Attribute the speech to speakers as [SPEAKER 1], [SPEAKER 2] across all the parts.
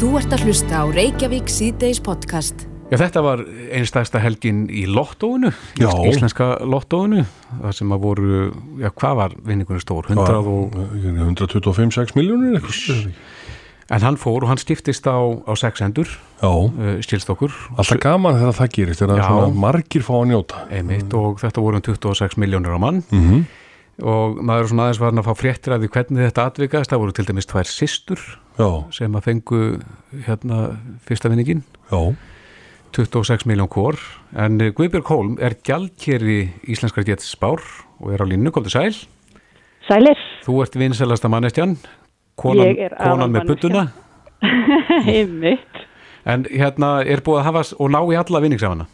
[SPEAKER 1] Þú ert að hlusta á Reykjavík síðdeis podcast.
[SPEAKER 2] Já, þetta var einstæðsta helgin í lottóinu, íslenska lottóinu, það sem að voru, já, hvað var vinningunni stór? 100 og,
[SPEAKER 3] 125-6 miljónir eitthvað.
[SPEAKER 2] En hann fór og hann stiftist á, á sex endur,
[SPEAKER 3] Já,
[SPEAKER 2] uh, stilst okkur,
[SPEAKER 3] alltaf gaman þegar það gerist þegar
[SPEAKER 2] Já.
[SPEAKER 3] svona margir fá að njóta.
[SPEAKER 2] Einmitt, og þetta voru um 26 miljónir á mann.
[SPEAKER 3] Mm
[SPEAKER 2] og maður er svona aðeins farin að fá fréttir af því hvernig þetta atvikaðist, það voru til dæmis tvær systur
[SPEAKER 3] Já,
[SPEAKER 2] sem að fengu hérna fyrsta vinningin,
[SPEAKER 3] já,
[SPEAKER 2] 26 miljón kór, en eh, Guðbjörg Hólm er gjaldkeri íslenskar getspár og er á línu, kom til sæl.
[SPEAKER 4] Sælir,
[SPEAKER 2] Þú ert vinselasta mannestjan, konan, konan með buttuna,
[SPEAKER 4] einmitt.
[SPEAKER 2] en hérna er búið að hafa og ná í alla vinningsafana.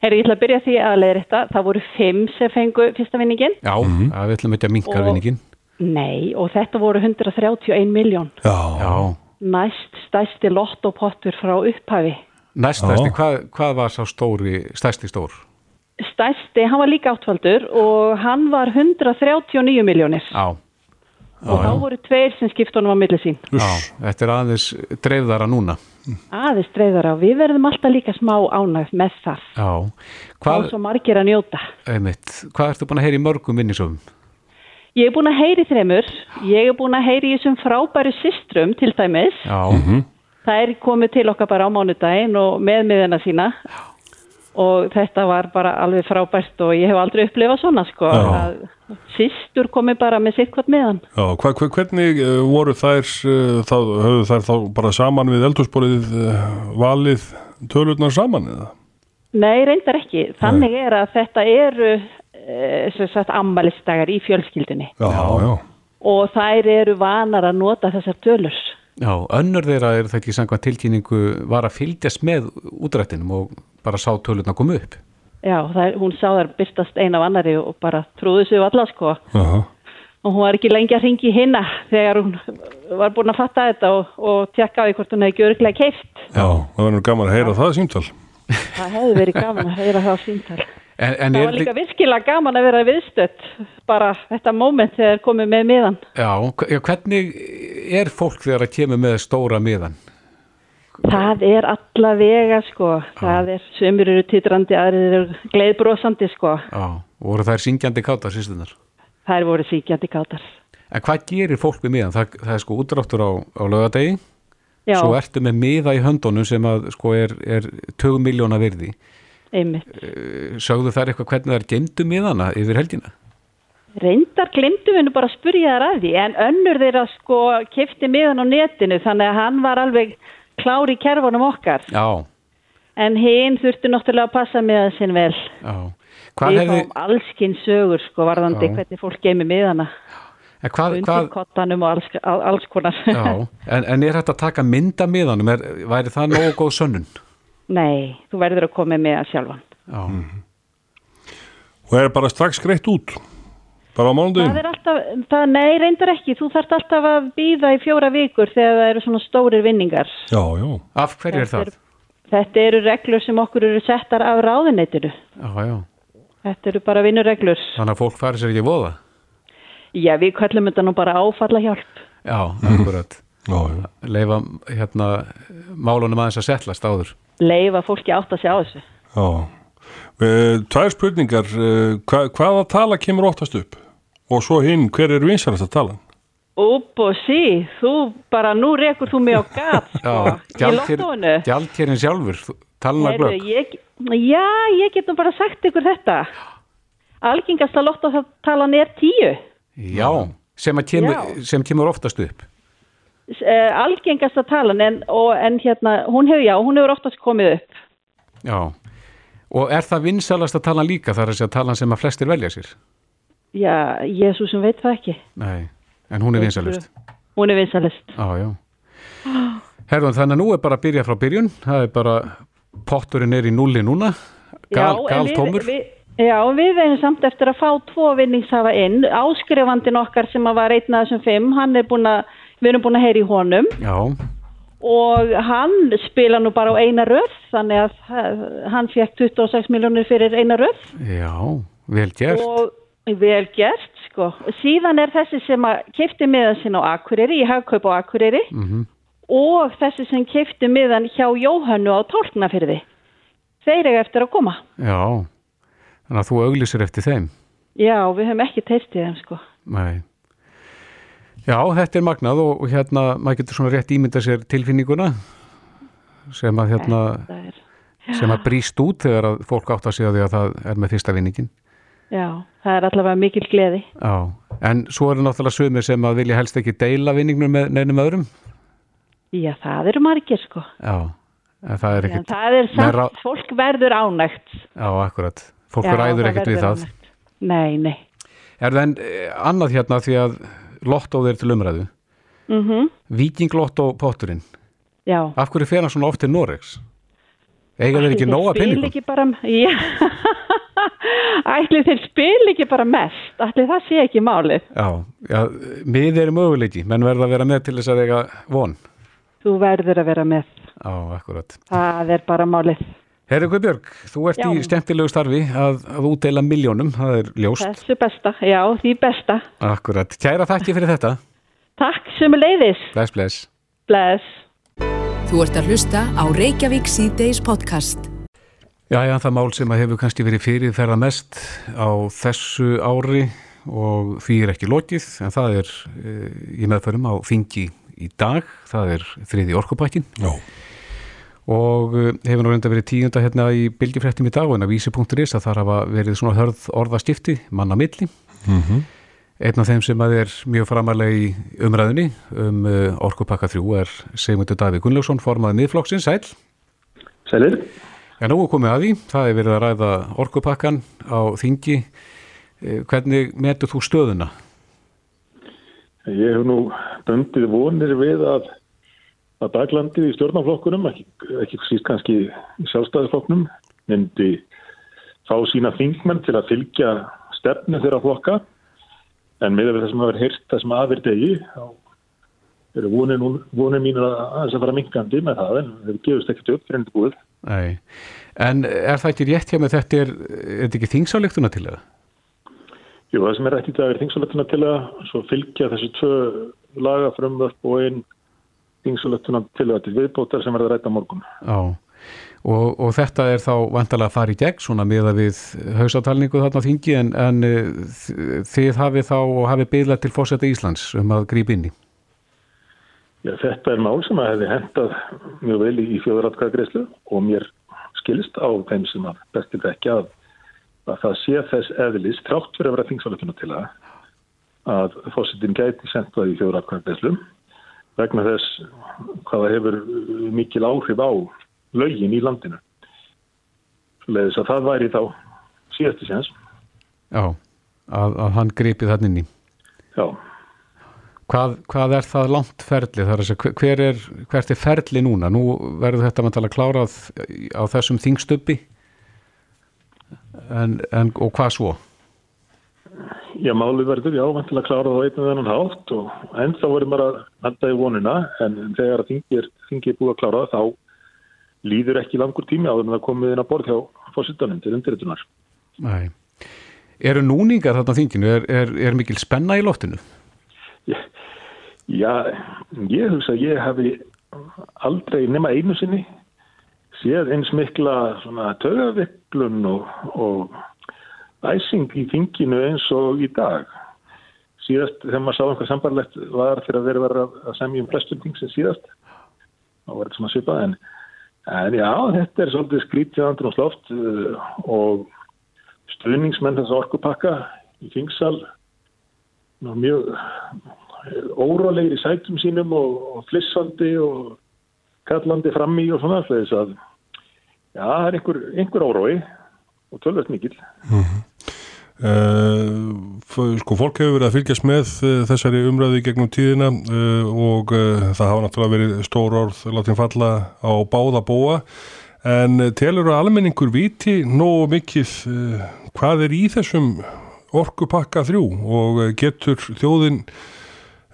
[SPEAKER 4] Herri, ég ætla að byrja því að leiða þetta. Það voru fimm sem fengu fyrsta vinningin.
[SPEAKER 2] Já, að við ætlum ekki að minka
[SPEAKER 4] Og-
[SPEAKER 2] vinningin.
[SPEAKER 4] Nei, og þetta voru 131 miljón.
[SPEAKER 3] já,
[SPEAKER 2] Já,
[SPEAKER 4] Næst stæsti lottopottur frá upphafi.
[SPEAKER 2] næstæsti,
[SPEAKER 3] Já.
[SPEAKER 2] hvað, hvað var sá stóri, stærsti stór?
[SPEAKER 4] Stæsti, hann var líka áttfaldur og hann var 139 miljónir.
[SPEAKER 2] Já,
[SPEAKER 4] Og þá voru tveir sem skipt honum á milli sín.
[SPEAKER 2] já, þetta er aðeins dreifðara núna.
[SPEAKER 4] Aðeins dreifðara og við verðum alltaf líka smá ánægð með það.
[SPEAKER 2] Já,
[SPEAKER 4] Þá
[SPEAKER 2] hvað,
[SPEAKER 4] svo margir að njóta.
[SPEAKER 2] einmitt, hvað ertu búin að heyra í mörgum vinningsöfum?
[SPEAKER 4] Ég er búin að heyri þreymur. Ég er búin að heyri í þessum frábæru systrum til dæmis.
[SPEAKER 2] Já,
[SPEAKER 4] Það er komið til okkar bara á mánudaginn og með miðina sína og þetta var bara alveg frábært og ég hef aldrei upplifað svona sko
[SPEAKER 3] Já.
[SPEAKER 4] að sýstur komið bara með sitt hvort miðan.
[SPEAKER 3] já hva, hvernig uh, voru þær uh, þá, höfðu þær þá bara saman við eldhúsborðið uh, valið tölurnar saman eða?
[SPEAKER 4] Nei, reyndar ekki. Þannig er að þetta eru e, sem sagt ammalistagar í fjölskyldinni
[SPEAKER 3] Já, já,
[SPEAKER 4] og þær eru vanar að nota þessar tölur.
[SPEAKER 2] já, önnur þeirra er það ekki samkvæmt tilkynningu var að fylgjast með útrættinum og bara sá tölurna koma upp.
[SPEAKER 4] Já, er, hún sá þær byrtast eina af annari og bara trúði sig alla sko.
[SPEAKER 3] Aha.
[SPEAKER 4] og hún var ekki lengi að ringi hinna þegar hún var búin að fatta þetta og, og tjekka á því hvort hún hefði gjörglega keift.
[SPEAKER 3] já, það verður gaman að heyra það símtal
[SPEAKER 4] Það hefði verið gaman að heyra það á síntal.
[SPEAKER 2] En, en
[SPEAKER 4] Það
[SPEAKER 2] er
[SPEAKER 4] var líka virkilega gaman að vera viðstött, bara þetta moment þegar komið með miðan.
[SPEAKER 2] Já, hvernig er fólk þegar að kemur með stóra miðan?
[SPEAKER 4] Það er alla vega sko, það er, sömur eru titrandi, aðrir eru gleiðbrósandi sko,
[SPEAKER 2] Já, voru þær syngjandi káta sýstunar.
[SPEAKER 4] það er voru síkjandi kátar.
[SPEAKER 2] En hvað gerir fólk við miðan? Það, það er sko útráttur á, á lögadegi, svo ertu með miða í höndunum sem að sko er, er 20 miljóna virði.
[SPEAKER 4] Einmitt.
[SPEAKER 2] Eh, Sögðu þær eitthvað hvernig þær gemdu miðana yfir helgina?
[SPEAKER 4] Reyndar við nú bara að spurja þar að því en önnur þeirra sko kefti miðan á netinu þannig að hann var alveg klár í kerfunum okkar
[SPEAKER 2] Já,
[SPEAKER 4] en hinn þurfti náttúrulega að passa miðan sinn vel.
[SPEAKER 2] já. Hvað
[SPEAKER 4] Við
[SPEAKER 2] hefði,
[SPEAKER 4] fáum allskinn sögur sko varðandi
[SPEAKER 2] Já.
[SPEAKER 4] hvernig fólk geimi miðana
[SPEAKER 2] en hvað,
[SPEAKER 4] undir kottanum og alls, al- alls konar.
[SPEAKER 2] já, en, en er þetta að taka mynda miðanum? Er, væri það nógu góð sönnun?
[SPEAKER 4] Nei, þú verður að koma með að sjálfan.
[SPEAKER 2] Já,
[SPEAKER 3] og er bara strax greitt út bara á
[SPEAKER 4] Það
[SPEAKER 3] mánudaginn
[SPEAKER 4] er alltaf, það, nei reyndar ekki, þú þarft alltaf að býða í fjóra vikur þegar það eru svona stórir vinningar.
[SPEAKER 3] já, já,
[SPEAKER 2] af hverju er það?
[SPEAKER 4] Þetta eru reglur sem okkur eru settar af ráðuneytinu.
[SPEAKER 2] Já, já,
[SPEAKER 4] Þetta eru bara vinnureglur.
[SPEAKER 2] þannig að fólk fari sér ekki voða?
[SPEAKER 4] Já, við kallum þetta nú bara áfalla hjálp.
[SPEAKER 2] Já, akkurat.
[SPEAKER 3] já, já.
[SPEAKER 2] Leifa hérna málunum aðeins að settlast áður.
[SPEAKER 4] Leifa fólki átt að sjá þessu.
[SPEAKER 3] já. Eh, tvær spurningar eh, hva, hvaða tala kemur óttast upp og svo hinn, hver er vinsalast að tala
[SPEAKER 4] Úp og sí, þú bara, nú rekur þú mig á gat, sko, í lottóinu.
[SPEAKER 2] gjaldkerinn sjálfur, talna glögg.
[SPEAKER 4] ég, já, ég get nú bara sagt ykkur þetta. Algengasta lottótalan er tíu.
[SPEAKER 2] Já, sem, að kemur,
[SPEAKER 4] Já.
[SPEAKER 2] sem kemur oftast upp.
[SPEAKER 4] Uh, algengasta talan, en, og, en hérna, hún hefur, já, hún hefur oftast komið upp.
[SPEAKER 2] Já, og er það vinsalasta talan líka þar að segja talan sem að flestir velja sér?
[SPEAKER 4] Já, Jésúsum veit það ekki.
[SPEAKER 2] Nei, en hún er vinsalust.
[SPEAKER 4] Hún er vinsalist.
[SPEAKER 2] Já, já. Herðun, þannig að nú er bara að byrja frá byrjun. Það er bara, potturinn er í nulli núna. Gal,
[SPEAKER 4] Já,
[SPEAKER 2] gal tómur.
[SPEAKER 4] við- Já, við erum samt eftir að fá tvo vinningshafa inn. Áskrifandin okkar sem að var einn af þessum fimm, hann er búin að, við erum búin að heyra í honum
[SPEAKER 2] Já,
[SPEAKER 4] og hann spila nú bara á eina röð, þannig að eh, hann fekk 26 miljónir fyrir eina röð
[SPEAKER 2] já, vel gert.
[SPEAKER 4] og vel gert, sko. Síðan er þessi sem að kefti með þessin á Akureyri, í hagkaup á Akureyri
[SPEAKER 2] Mhm.
[SPEAKER 4] og þessi sem kefti miðan hjá Jóhannu á tólknafyrði. Þeir eru eftir að koma.
[SPEAKER 2] Já, þannig að þú auglýsir eftir þeim.
[SPEAKER 4] Já, við höfum ekki teistið þeim sko.
[SPEAKER 2] Nei. Já, þetta er magnað og, og hérna maður getur svona rétt ímynda sér tilfinninguna sem að hérna
[SPEAKER 4] er,
[SPEAKER 2] sem að brýst út þegar að fólk átt að segja því að það er með fyrsta vinningin.
[SPEAKER 4] já, það er allavega mikil gleði.
[SPEAKER 2] Já, en svo eru náttúrulega sömur sem að vilja helst ekki deila vinningnum með neinum öðrum.
[SPEAKER 4] Já, það eru margir sko.
[SPEAKER 2] Já, en það er
[SPEAKER 4] En
[SPEAKER 2] ekkit,
[SPEAKER 4] það er samt,
[SPEAKER 2] meira-
[SPEAKER 4] fólk verður ánægt.
[SPEAKER 2] já, akkurat. Fólk
[SPEAKER 4] Já,
[SPEAKER 2] ræður ekkert við
[SPEAKER 4] verður
[SPEAKER 2] það.
[SPEAKER 4] ánægt. Nei, nei.
[SPEAKER 2] Er það en eh, annað hérna því að lottóð er til umræðu?
[SPEAKER 4] Mm
[SPEAKER 2] Vikinglotto potturinn.
[SPEAKER 4] Já.
[SPEAKER 2] Af hverju fer hann svona oft til Noregs? Eiga þeir ekki nóga
[SPEAKER 4] bara, já, ætli þeir spil ekki bara mest, ætli það sé ekki málið.
[SPEAKER 2] Já, já, mið er möguleiki, menn verða að vera með til þess að eiga von.
[SPEAKER 4] Þú verður að vera með,
[SPEAKER 2] Já, akkurat.
[SPEAKER 4] það er bara málið.
[SPEAKER 2] Herri Guðbjörg, þú ert
[SPEAKER 4] Já.
[SPEAKER 2] í skemmtilegu starfi að, að útdeila miljónum, það er ljóst.
[SPEAKER 4] Þessu besta, já, því besta.
[SPEAKER 2] Akkurat. Kæra þakki fyrir þetta.
[SPEAKER 4] Takk sem leiðis,
[SPEAKER 2] Bless, bless.
[SPEAKER 4] bless.
[SPEAKER 1] Þú ert að hlusta á Reykjavík síðdeis podcast.
[SPEAKER 2] Já, já, það mál sem að hefur kannski verið fyrir ferða mest á þessu ári og því er ekki lokið, en það er e, í meðförum á þingi í dag, það er þriði orkupakkin
[SPEAKER 3] Já.
[SPEAKER 2] Og e, hefur nú reynda verið tíunda hérna í bylgifrættum í dag og en að vísi.is að þar hafa verið svona hörð orðaskipti, manna milli.
[SPEAKER 3] Mm
[SPEAKER 2] Einn af þeim sem að er mjög framalega í umræðinni um uh, orkupakka 3 er Sigmundur Davíð Gunnlaugsson, formaði miðflokksins, sæl.
[SPEAKER 5] Sælir?
[SPEAKER 2] Já, nú er komið að því. Það er verið að ræða orkupakkan á þingi. Eh, Hvernig metur þú stöðuna?
[SPEAKER 5] Ég hef nú böndið vonir við að, að daglandið í stjórnaflokkunum, ekki, ekki síst kannski sjálfstæðisflokknum, myndi fá sína þingmenn til að fylgja stefnu þeirra flokka. En með það sem hafa heyrt það sem aðver degi, þá eru vonir, nú- vonir mín að aðeins að fara minkandi með það, en þeir gefist ekkert upp fyrir endur búið.
[SPEAKER 2] Nei. En er það ekki rétt hjá með þetta er, er þetta ekki þingsáleiktuna til það?
[SPEAKER 5] Jú, það sem er í dag er þingsulettuna til að svo fylgja þessu tvö laga frumvörp og einn þingsulettuna til til viðbótar sem verður rætt á morgun.
[SPEAKER 2] Já. Og, og þetta er þá vantalega að fara í gegn svona með að við hausatalningu þarna þingi en, en eh, þið hafið þá og hafið byggðað til fórseta Íslands um að grípa inn í.
[SPEAKER 5] Já, þetta er mál sem að hefði hendað mjög vel í fjóðratkvæðagreyslu og mér skilst á þeim sem að bestir ekki að, að það sé þess eðlis trátt fyrir að vera þingsulettuna til að að fórsetin gæti sendt það í fjóðratkvæðagreyslu vegna þess hvaða hefur mikil áhrif á lögin í landinu. Leðis að það væri þá síðastu séns.
[SPEAKER 2] Já, að, að hann grípið þannig inn í.
[SPEAKER 5] Já,
[SPEAKER 2] Hvað, hvað er það langt ferli? Er segja, hver er, hvert er ferli núna? Nú verður þetta mantala klárað á þessum þingstubbi en, en, og hvað svo?
[SPEAKER 5] Já, máli verður, já, vantilega klárað á einn og þennan hátt og ennþá verður maður að handa í vonuna en þegar að þingi er, þingi er búið að klára þá líður ekki langur tími áður en það komið inn að borð hjá fósittanum til undirritunar.
[SPEAKER 2] Nei. Eru núningar þarna þinginu? Er, er, er mikil spenna í loftinu?
[SPEAKER 5] Já, já, ég hugsa að ég hefði aldrei nema einu sinni séð eins mikla svona tögaviklun og, og æsing í þinginu eins og í dag. Síðast þegar maður sá einhver sambarlegt var þegar þeir var að semja um flestum ting sem síðast. Þá var þetta svona svipað en, en já, þetta er svolítið skrítið andur og sláft uh, og stuðningsmenn þess að orkupakka í þingsal ná, mjög órólegir í sætum sínum og, og flissandi og kallandi fram í og svona þess að já, það er einhver, einhver órói og tölvöld mikil.
[SPEAKER 3] Uh, sko fólk hefur verið að fylgjast með uh, þessari umræði gegnum tíðina uh, og það hafa náttúrulega verið stór orð látin falla á báða búa en telur að almenningur viti nógu mikið hvað er í þessum orkupakka þrjú? Og getur þjóðin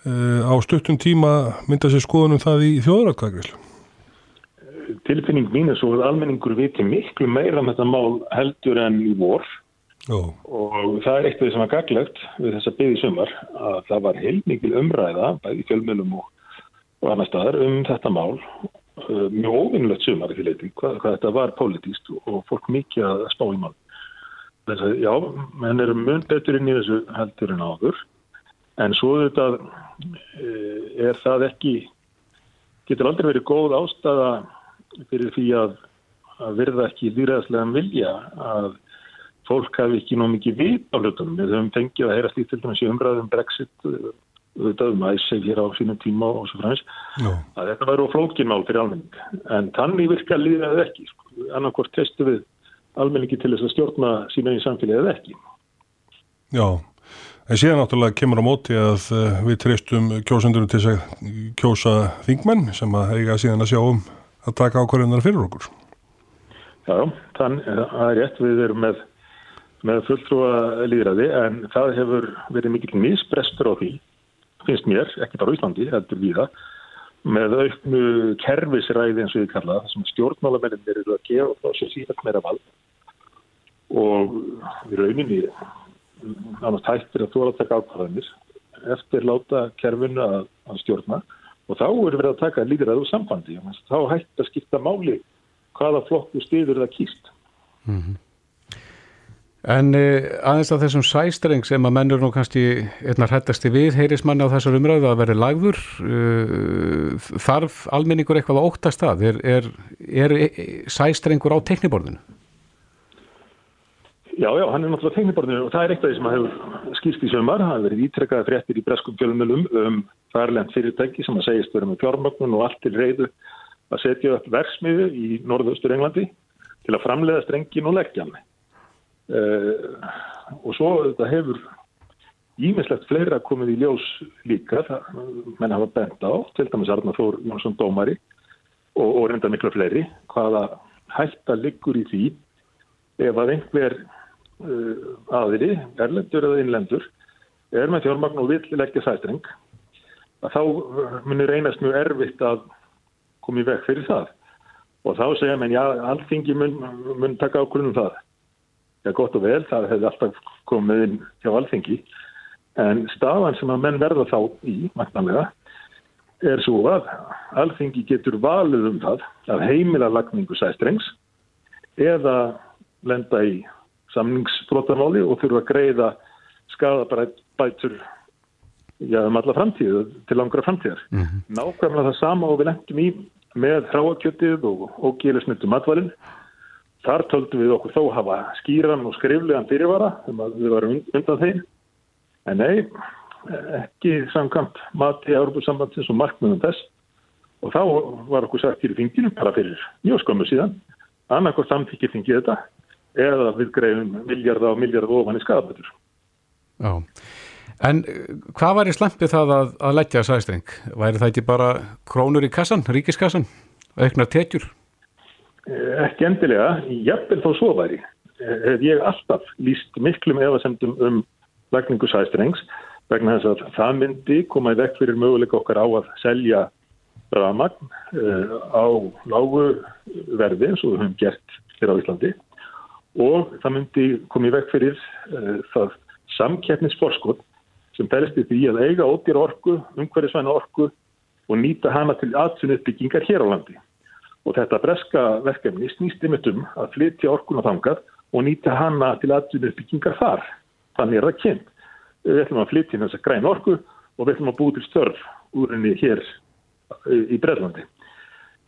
[SPEAKER 3] á stuttum tíma mynda sér skoðunum það í þjóðratkvæðgrislu
[SPEAKER 5] Tilfinning mín er svo að almenningur viti miklu meira um þetta mál heldur en í vor.
[SPEAKER 3] Jó.
[SPEAKER 5] og það er eitt af því sem var gaglegt við þessa byggði sumar að það var heilmikil umræða bæði í fjölmjölum og, og annar staðar um þetta mál. Uh, mjög óvinnlegt sumar ekki leiti hvað, hvað þetta var pólitíst og fólk mikið að spá í mál. Þess að já, menn eru mun betur inn í þessu heldur en áður. En svo þetta uh, er það ekki getur aldrei verið góð ástæða fyrir því að, að verða ekki líðræðslega vilja að fólk hafi ekki nóg mikið vit á hlutunum. Við höfum fengið að heyra slíkt til dæmis í umræðum Brexit auðvitað um æsseif hér á sínum tíma og svo fræmis að þetta væri á flókinmál fyrir almenning. En tannig virka líðræðið ekki. Sko. Annarkort testu við almenningi til þess að stjórna sína í samfélagið ekki.
[SPEAKER 3] Já, en síðan náttúrulega kemur á móti að uh, við treystum kjósendunum til að kjósa þingmenn sem að eiga síðan að sjá um að taka ákvarðunar fyrir okkur.
[SPEAKER 5] Já, þannig að það er rétt við erum með með fulltrúa líðræði en það hefur verið mikil misbrestur á því, finnst mér, ekki bara Íslandi, heldur við það, með auknu kerfisræði eins og við kalla það, sem stjórnmálamennir eru að gefa og það sé síðan meira vald og við rauninni annars tættir að þú er að taka ákvarðanir eftir láta kerfinu að, að stjórna og þá eru verið að taka líðræði úr sambandi, þá hægt að skipta máli hvaða flokku stiður það kýst.
[SPEAKER 2] Mm -hmm. En uh, aðeins að þessum sæstreng sem að mennur nú kannski einnar hættasti við heyrismanni á þessar umræðu að veri lagður uh, þarf almenningur eitthvað á óttast að er, er, er sæstrengur á tekniborðinu?
[SPEAKER 5] Já, já, hann er náttúrulega tekniborðinu og það er eitthvað sem að hefur skýrst í sömar, það hefur verið ítrekkaði fréttir í breskum fjölumölum um færlend fyrirtæki sem að segist verið með fjármögnun og allt til reyðu að setja upp verksmiðu í norðaustur Englandi til að framleiða strengin og leggja hann. Uh, og svo þetta hefur ímislegt fleira komið í ljós líka það menn hafa bent á, til dæmis Arnar Þór Jónsson Dómari og, og reynda miklu fleiri, hvaða hætta liggur í því ef að einhver aðri, erlendur eða innlendur er með fjármagn og vill leggja sæstreng þá munir reynast mjög erfitt að koma í veg fyrir það. Og þá segja menn já, alltingi mun, mun taka ákvörðunum það. Já, gott og vel, það hefði alltaf komið inn hjá alþengi, en stafan sem að menn verða þá í, mættanlega, er svo að alþengi getur valið um það að heimila lagningu sæstrengs eða lenda í samningsbrotamáli og þurfa að greiða skadabætur já, um alla framtíðu, til langra framtíðar. Mm -hmm. Nákvæmlega það sama og við lendum í með hráakjötið og ógílisnittu matvalinn Þar töldum við okkur þó hafa skýran og skriflegan fyrirvara um að við varum undan þeim. En nei, ekki samkvæmt mati Európa-sambandsins og markmiðum þess. Og þá var okkur sagt hér í finginu, bara fyrir mjög skömmu síðan, annarkoð samþykir fingið þetta eða við greiðum miljardar og miljardar ofan í skadabötur.
[SPEAKER 2] Já, en hvað var í slampið það að, að leggja sæstreng? Væri það ekki bara krónur í kassan, ríkiskassan, auknar tekjur?
[SPEAKER 5] Eh, ekki endilega, jafnvel þó svo væri eh, hef ég alltaf líst miklum efasemdum um lagningu sæstrengs vegna þess að það myndi koma í vekk fyrir möguleika okkar á að selja ramagn á lágu verði eins og við höfum gert hér á Íslandi og það myndi koma í vekk fyrir uh, það samkeppnisforskot sem berist í því að eiga ódýr orku, umhverjusvæna orku og nýta hana til aðsunuppbyggingar hér á landi og þetta breska verkefni snýst ymitt um að flytja orkuna þangað og nýta hana til aðdunum uppbyggingar þar. Þannig er það kynnt. Við ætlum að flytja þess að græna orku og við ætlum að búið til störf úr henni hér í Breðlandi.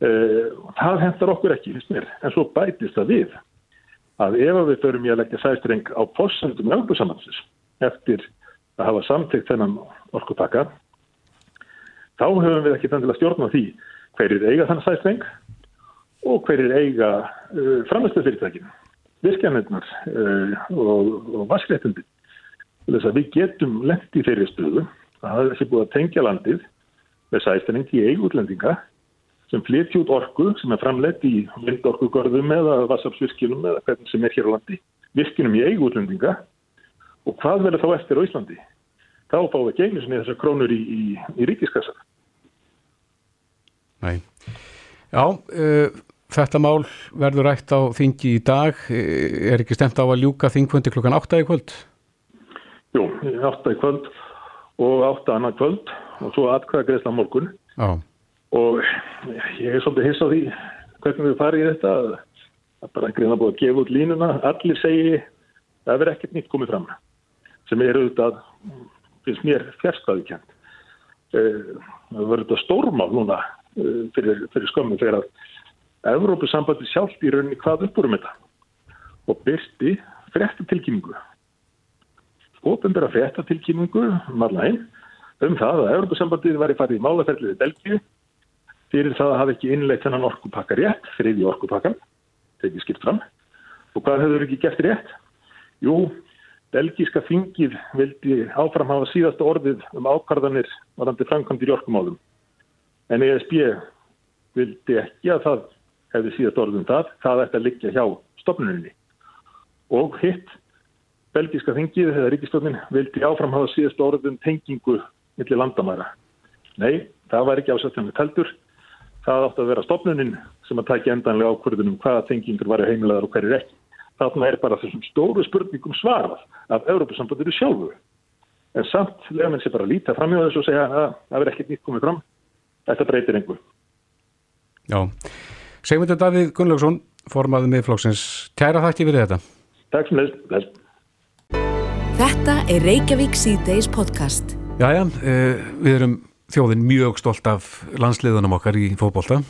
[SPEAKER 5] Eh, það hentar okkur ekki, en svo bætist það við að ef við förum í að leggja sæstreng á fórsendum Európa-samhansins eftir að hafa samtækt þennan orkupakka, þá höfum við ekki þannig að stjórna því hverjir eiga þann sæstreng og hverjir eiga uh, framhersluðfyrirtækinu, virkjanirnar uh, og, og vaskréttindi. Þess að við getum lengt í þeirri stöðu að það er ekki búið að tengja landið með sæstæning í eigurlendinga sem flytji út orku sem er framleitt í vindorkugörðum eða vassafsvirkjunum eða hvernig sem er hér á landi, virkinum í eigurlendinga og hvað verður þá eftir á Íslandi? Þá fáum við geinisni þessar krónur í, í, í ríkiskassar.
[SPEAKER 2] Nei. Já, uh, Þetta mál verður rætt á þingi í dag. Er ekki stemt á að ljúka þingfundi klukkan 8 í kvöld?
[SPEAKER 5] Jú, 8 í kvöld og 8 annar kvöld og svo atkvæða greiðsla morgun.
[SPEAKER 2] Já.
[SPEAKER 5] Og ég er svolítið hiss á því hvernig við farið í þetta að bara einhverjum að búið að gefa út línuna. Allir segi það verður ekkert nýtt komið fram sem er auðvitað finnst mér fjärstaði kjent það verður þetta stórmál núna fyrir, fyrir skömmu þegar að Evrópusambandi sjálf í rauninni hvað uppbúrum þetta og byrsti fréttatilkynningu. Ofinbæra fréttatilkynningu marglæn um það að Evrópusambandið var í farið í málaferðliði Belgíu fyrir það að hafa ekki innleitt þennan orkupakka rétt, þriði orkupakkan tekið skipt fram. Og hvað hefur ekki gert rétt? Jú, belgíska fingið vildi áfram hafa síðasta orðið um ákvarðanir varandi framkvæmdir í orkumálum. En ESB vildi ekki að það hefði síðast orðið um það, það ætti að liggja hjá stopnuninni og hitt belgíska fingið eða ríkistofnin vildi áfram hafa síðast orðið um tengingu millir landamæra. Nei, það var ekki ásættjanlega teltur það átti að vera stopnunin sem að taki endanlega ákvörðunum hvaða tengingur var heimilegar og hverjir ekki. Þarna er bara þessum stóru spurningum svarað af Európa-sambandiru sjálfu. En samt lefum henni sér bara að líta fram í þessu og segja að það verður ekkert nýtt komið fram. Þetta breytir einhver.
[SPEAKER 2] Já. Segmundur Davíð Gunnlaugsson, formaðið miðflóksins. Kæra þakki fyrir þetta.
[SPEAKER 5] Takk sem leist.
[SPEAKER 1] Þetta er Reykjavík C-Days podcast.
[SPEAKER 2] Jæja, uh, við erum þjóðin mjög stolt af landsliðunum okkar í fótbolta.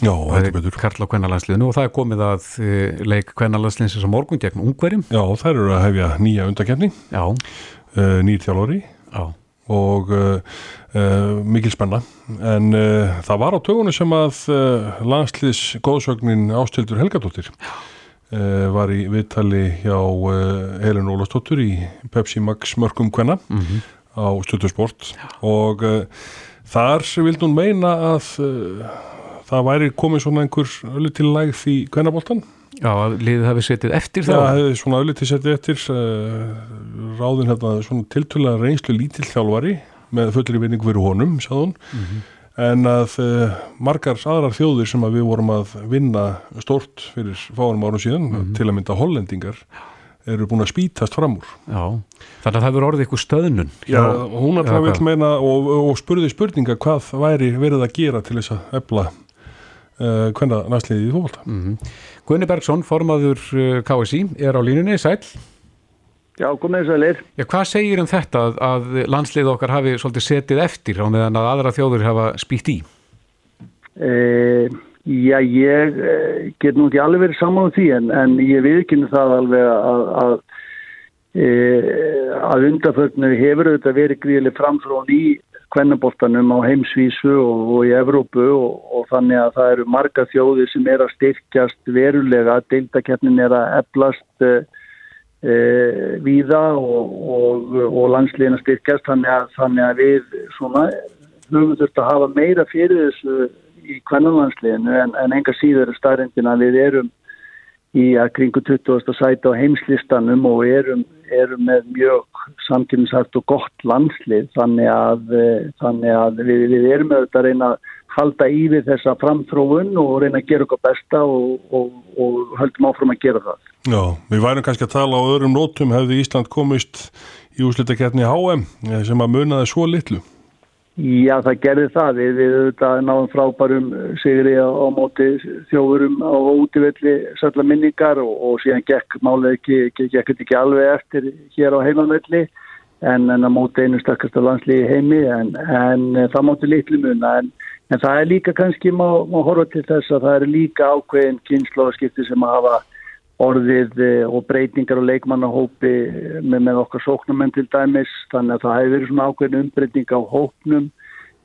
[SPEAKER 2] Karla kvennalandsliðinu og það er komið að uh, leik kvennalandsliðins á morgun gegn ungverjum.
[SPEAKER 3] Já, þær eru að hefja nýja undakefni,
[SPEAKER 2] Já,
[SPEAKER 3] uh, nýr þjálfari.
[SPEAKER 2] Já,
[SPEAKER 3] og uh, uh, mikil spenna. En það var á tögunum sem að landsliðs góðsögnin Ástildur Helgadóttir var í viðtali hjá Helin Ólastóttur í Pepsi Max mörgum kvenna á Stöðusport og uh, þar vildi hún meina að uh, það væri komið svona einhver öllu til lægð í kvennaboltan
[SPEAKER 2] já, að liðið hafi setið eftir
[SPEAKER 3] það
[SPEAKER 2] þá.
[SPEAKER 3] hefði svona öllu til setið eftir uh, ráðin hérna svona tiltölulega reynslu lítill þjálfari með fullri vinningu fyrir honum, sagði hún. En að uh, margar aðrar þjóðir sem að við vorum að vinna stort fyrir fárum árum síðan til að mynda hollendingar eru búin að spítast fram úr
[SPEAKER 2] Já, þannig að það hefur orðið ykkur stöðnun.
[SPEAKER 3] Já, hún alltaf vil meina og, og spurði spurninga hvað væri verið að gera til þess að efla uh, hvenna næstliðið í fólkvölda.
[SPEAKER 2] Mm Gunni Bergson, formaður uh, KSI, er á línunni, sæl.
[SPEAKER 6] Já, komið sælir.
[SPEAKER 2] Já, hvað segir um þetta að, að landslið okkar hafi svolítið setið eftir á meðan að aðra þjóður hafa spýtt í?
[SPEAKER 6] E, já, ég e, get nú ekki alveg verið saman á því en, en ég viðkynna það alveg að, að, e, að undarförnu hefur auðvitað verið gríðileg framfrón í kvennaboltanum á heimsvísu og, og í Evrópu og, og þannig að það eru marga þjóðir sem er að styrkjast verulega, deildakeppnin er að eflast e, e, víða og, og, landsliðin að styrkjast þannig að, þannig að við höfum þurft að hafa meira fyrir þessu í kvennanlandsliðinu en, en enga síður er staðrindin að við erum í að kringu 20. sæti á heimslistanum og erum, erum með mjög samtímsagt og gott landslið þannig að, eh, þannig að við, við erum auðvitað að reyna að halda í við þessa framþróun og reyna að gera okkar besta og, og, og höldum áfram að gera það.
[SPEAKER 3] Já, við værum kannski að tala á öðrum nótum hefði Ísland komist í úslitakeppni HM eh, sem að munaði svo litlu.
[SPEAKER 6] Já, það gerði það. Við, við auðvitað náðum frábærum sigri á, á móti þjóðurum á útivelli salla minningar og, og síðan gekk málið ekki, gekk þetta ekki alveg eftir hér á heimavelli en, en á móti einu stakkasta landslíði heimi en, en það móti litlu muna en, en það er líka kannski má, má horfa til þess að það er líka ákveðin kynnslóðskipti sem að hafa orðið eh, og breytingar og leikmannahópi með, með okkar sóknumenn til dæmis. Þannig að það hefur verið svona ákveðin umbreyting á hópnum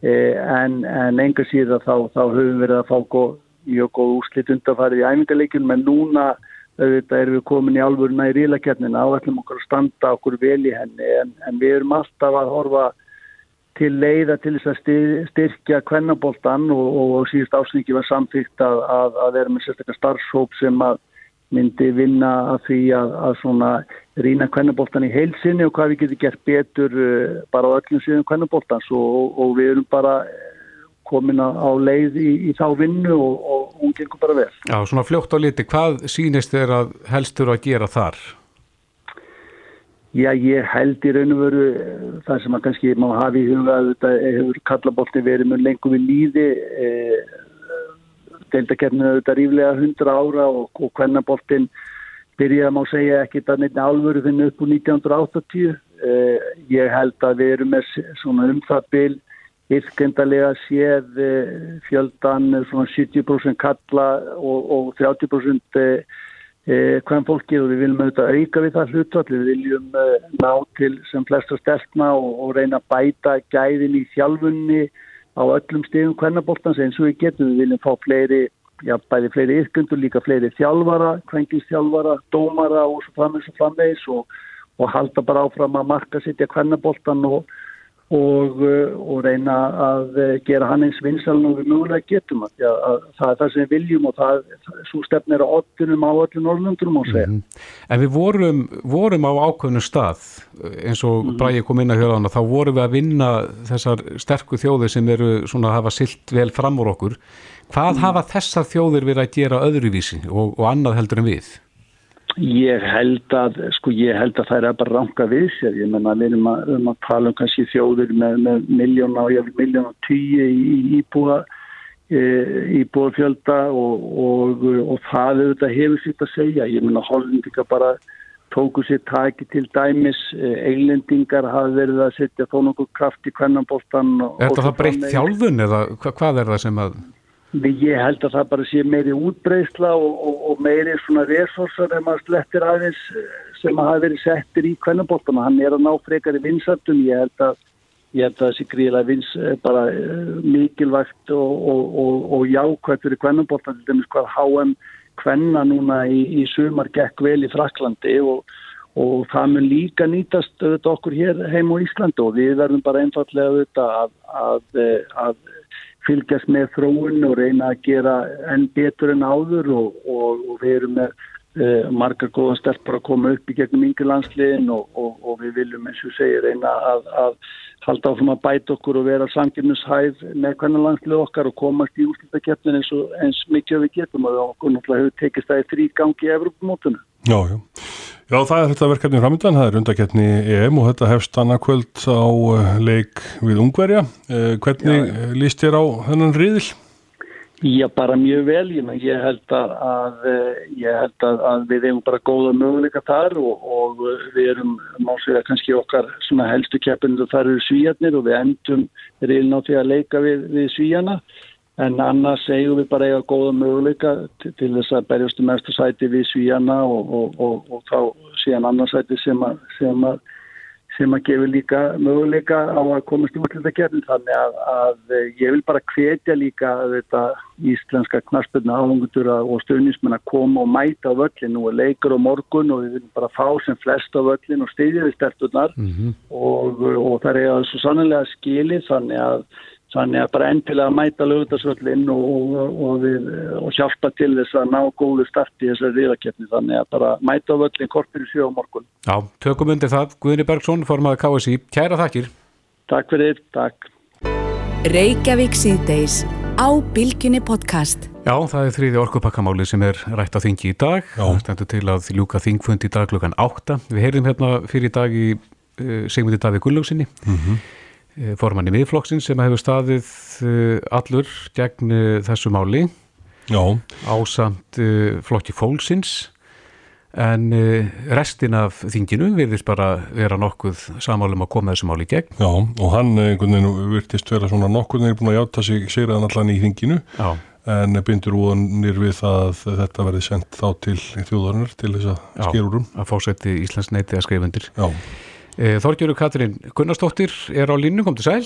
[SPEAKER 6] eh, en, en enga síðan þá, þá höfum verið að fá góð, mjög góð úslit undarfærið í æfingarleikunum en núna auðvitað erum við komin í alvöruna í rílakernina og ætlum okkur að standa okkur vel í henni. En, en við erum alltaf að horfa til leiða til þess að styr- styrkja kvennaboltan og, og, og síðust ásningi var samþýgt að, að, að vera með sérstaklega starfshóp sem að myndi vinna að því að, að svona rýna kvennaboltan í heilsinni og hvað við getum gert betur uh, bara á öllum síðan kvennaboltans og, og við erum bara eh, komin á leið í, í þá vinnu og, og hún gengur bara vel.
[SPEAKER 2] Já, svona fljótt á liti, hvað sýnist þér að helstur að gera þar?
[SPEAKER 6] Já, ég held í raun og veru eh, það sem að kannski má hafa í huga að þetta hefur kallabolti verið mun lengur við líði. Eh, deildakeppninu auðvitað ríflega 100 ára og, og kvennaboltinn byrjaði má segja ekki það neitt alvöru finn upp úr 1980 eh, ég held að við erum með svona um það bil yrkendalega séð eh, fjöldan svona 70% kalla og, og 30% eh, hvern fólki og við viljum auðvitað auka við það hlutvall, við viljum ná til sem flesta stelpna og, og reyna að bæta gæðin í þjálfunni á öllum stegum kvennaboltans eins og við getum, við viljum fá fleiri já, bæði fleiri yrkundur, líka fleiri þjálfara, kvenginsþjálfara, dómara og svo framvegs og framvegs og, og halda bara áfram að marka sitt í kvennaboltan og, og, uh, og reyna að uh, gera hann eins vinsaln og við mögulega getum að, já, að það er það sem við viljum og það, svo stefnir á ottunum á öllum Norrlundurum á segja. Mm -hmm.
[SPEAKER 2] En við vorum, vorum á ákveðnu stað eins og mm -hmm. Bræði kom inn að höra hana, þá vorum við að vinna þessar sterku þjóði sem eru svona að hafa silt vel fram úr okkur. Hvað mm -hmm. hafa þessar þjóðir verið að gera öðruvísi og, og annað heldur en við?
[SPEAKER 6] Ég held að, sko ég held að það er bara ranga við sér, ég menna við erum að, um að tala um kannski þjóður með, með miljóna og vil miljóna tíu í íbúa, e, íbúa fjölda og, og, og það auðvitað hefur sitt að segja, ég menna hollendingar bara tóku sér taki til dæmis, eilendingar hafa verið að setja þó nokkuð kraft í kvennanbóltan.
[SPEAKER 2] Er þetta það breytt þjálfun eða hvað er það sem að...
[SPEAKER 6] Ég held að það bara sé meiri útbreysla og, og, og meiri svona resursar ef maður slettir aðeins eh, sem hafa verið settir í kvennabóttuna. Hann er að ná frekar í vinsartum. Ég held að, ég held að það sé gríðilega vins eh, bara uh, mikilvægt og, og jákvæmt fyrir kvennabóttuna. Til dæmis hvað HM kvenna núna í, í sumar gekk vel í Fraklandi og það mun líka nýtast auðvitað okkur hér heim á Íslandi og við verðum bara einfallega auðvitað að, að, að fylgjast með þróun og reyna að gera enn betur en áður og, og, og við erum með uh, margar góða stelpar að koma upp í gegnum yngur landsliðin og, og við viljum eins og segja reyna að, að halda áfram að bæta okkur og vera samgefnushæð með hvernig landslið okkar og komast í úrslutakefnin eins, eins mikið við getum og okkur náttúrulega hefur tekist það í þrý gangi í Evropamótuna.
[SPEAKER 3] Já, já. Já, það er þetta verkefni framöndan, það er undakeppni EM og þetta hefst annarkvöld á eh, leik við Ungverja. Eh, hvernig já, já. líst þér á þennan riðil?
[SPEAKER 6] Já, bara mjög vel. Ég held að, að, eh, ég held að, að við hefum bara góða möguleika þar og, og við erum málsvega kannski okkar helstu keppinu þar eru svíjarnir og við endum riðilin á því að leika við, við svíjana en annars eigum við bara eiga góða möguleika til, til þess að berjastu um mestu sæti við svíjana og, og, og, og þá síðan annarsæti sem að, sem að sem að gefa líka möguleika á að komast í útlýttakefnin þannig að, að ég vil bara hvetja líka þetta íslenska knarspilna áhengutur og stöðnismenn að koma og mæta á völlin og leikur á morgun og við viljum bara fá sem flest á völlin og steyðja við sterturnar mm -hmm. og, og það er svo sannlega skilið þannig að Þannig að bara endilega mæta lögutarsvöllin og, og, og, og hjálpa til þess að ná góðu start í þessari riðakefni. Þannig að bara mæta á völlin kortir í sjó á morgun.
[SPEAKER 2] Já, tökum undir það. Guðni Bergson, formaði KSI. Kæra þakkir.
[SPEAKER 6] Takk fyrir, takk.
[SPEAKER 1] Reykjavík síðdeis á Bilginni podcast.
[SPEAKER 2] Já, það er þriði orkupakkamáli sem er rætt á þingi í dag. Já. Það stendur til að ljúka þingfund í dag klukkan 8. Við heyrðum hérna fyrir dag í uh, Sigmundi Daví Gullugsinni. Mhm. Mm Eh, formanni miðflokksinn sem hefur staðið eh, allur gegn eh, þessu máli Já. ásamt flokki fólksins en restin af þinginu virðist bara vera nokkuð samálum að koma þessu máli gegn.
[SPEAKER 3] Já og hann virtist vera svona nokkur þegar búin að hjáta sig sér að allan í þinginu Já. en bindur úðanir við að þetta verði sendt þá til þjóðarinnar til þess að skerurum.
[SPEAKER 2] Að fósetti Íslands neiti að skrifundir. Já. Eh, Þorgjöru Katrín Gunnarsdóttir er á línu, kom til sæl.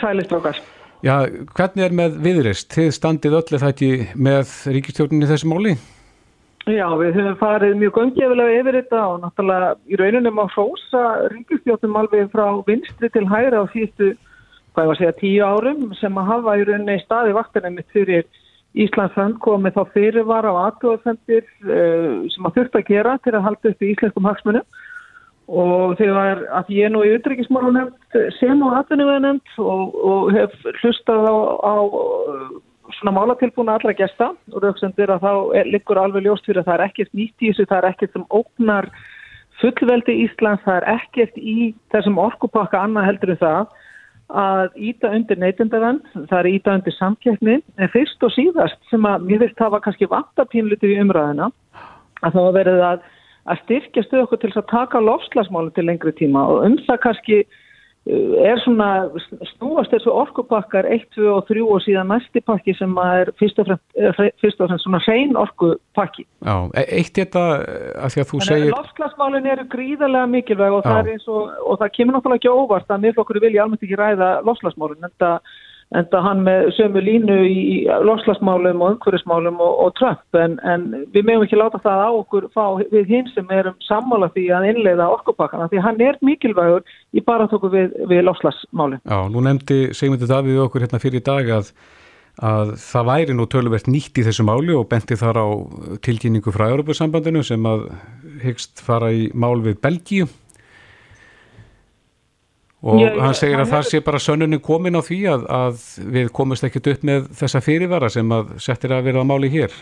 [SPEAKER 7] Sælist okkar.
[SPEAKER 2] Já, hvernig er með viðreist? Þið standið öllu þætti með ríkistjórninni þessi móli?
[SPEAKER 7] Já, við höfum farið mjög göngiðilega yfir þetta og náttúrulega í rauninum á hrósa ríkistjórnum alveg frá vinstri til hæra á síðustu, hvað ég var að segja, tíu árum sem að hafa í rauninni staði vaktina mitt fyrir Íslandsfjönd komið þá fyrirvara á aðgóðfendir uh, eh, sem að þurft að gera til að halda upp í íslenskum hagsmunum og þegar að ég er nú í utryggismálu nefnd sem á atvinnilega nefnd og, og hef hlustað á, á svona málatilbúna allra gesta og rauksendir að þá liggur alveg ljóst fyrir að það er ekkert nýtt í þessu, það er ekkert sem ógnar fullveldi Íslands, það er ekkert í þessum orkupakka annað heldur en það að íta undir neytendavenn, það er íta undir samkeppni, en fyrst og síðast sem að mér vilt hafa kannski vantapínlutið í umræðina, að það var verið að, að styrkja stöðu okkur til að taka lofslagsmálum til lengri tíma og um það kannski er svona snúast þessu orkupakkar 1, 2 og 3 og síðan næsti pakki sem er fyrst og fremst, fyrst og fremst svona hrein orkupakki.
[SPEAKER 2] Já, e- eitt þetta að því að þú segir...
[SPEAKER 7] En lofslagsmálun eru gríðarlega mikilvæg og það, er eins og, og það kemur náttúrulega ekki óvart að miðflokkur vilja almennt ekki ræða lofslagsmálun en það en það hann með sömu línu í loslasmálum og umhverfismálum og, og Trump en, en við meðum ekki láta það á okkur fá við hinn sem erum sammála því að innleiða orkupakkana því hann er mikilvægur í baratöku við, við loslasmálum.
[SPEAKER 2] Já, nú nefndi segmyndið það við okkur hérna fyrir í dag að, að það væri nú töluvert nýtt í þessu máli og benti þar á tilkynningu frá Europasambandinu sem að hyggst fara í mál við Belgíu og ég, hann segir að það sé bara sönnunin komin á því að, að við komumst ekkert upp með þessa fyrirvara sem að settir að vera að máli hér.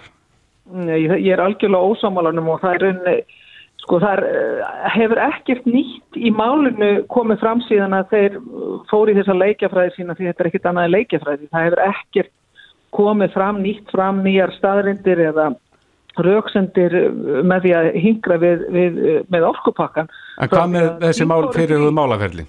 [SPEAKER 7] Nei, ég er algjörlega ósamálanum og það er unni sko það er, eh, hefur ekkert nýtt í málinu komið fram síðan að þeir fóri þessa leikjafræði sína því þetta er ekkert annað leikjafræði. Það hefur ekkert komið fram nýtt fram nýjar staðrindir eða rauksendir með því að hingra við, við, með orkupakkan
[SPEAKER 2] En hvað með þessi mál fyrir þú málaferli?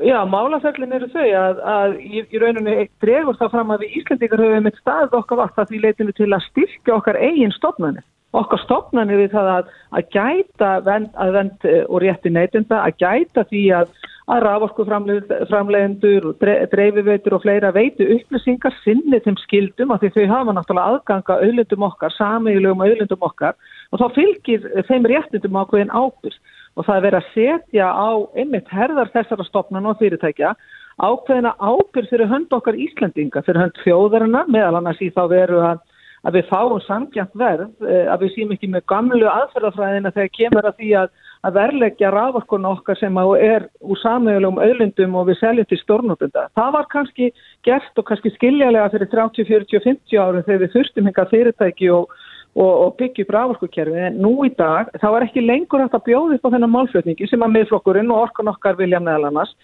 [SPEAKER 7] Já, málaferlin eru þau að, að í, í rauninu dregur það fram að við Íslandikar höfum eitt staðið okkar vart að því leitinu til að styrkja okkar eigin stofnani. Okkar stofnani við það að, að gæta vend, að vend eh, og rétti neytunda, að gæta því að, að raforku framleiðendur, dreifiveitur og fleira veitu upplýsingar sinni þeim skildum að því þau hafa náttúrulega aðganga auðlundum okkar, samiðilegum auðlundum okkar og þá fylgir þeim réttindum ákveðin ábyrg og það er verið að setja á einmitt herðar þessara stopnan og fyrirtækja ákveðina ábyrg fyrir hönd okkar Íslandinga, fyrir hönd þjóðarina meðal annars í þá veru að, að við fáum samkjant verð, eh, að við sým ekki með gamlu aðferðafræðina þegar kemur að því að, að verleggja raforkuna okkar sem er úr samögulegum auðlundum og við seljum til stórnotunda. Það var kannski gert og kannski skiljalega fyrir 30, 40, 50 árum þegar við þurftum hinga fyrirtæki og og, og byggja upp rávorkukerfi en nú í dag þá er ekki lengur hægt að bjóða upp á þennan málflutningi sem að miðflokkurinn og orkun okkar vilja meðal annars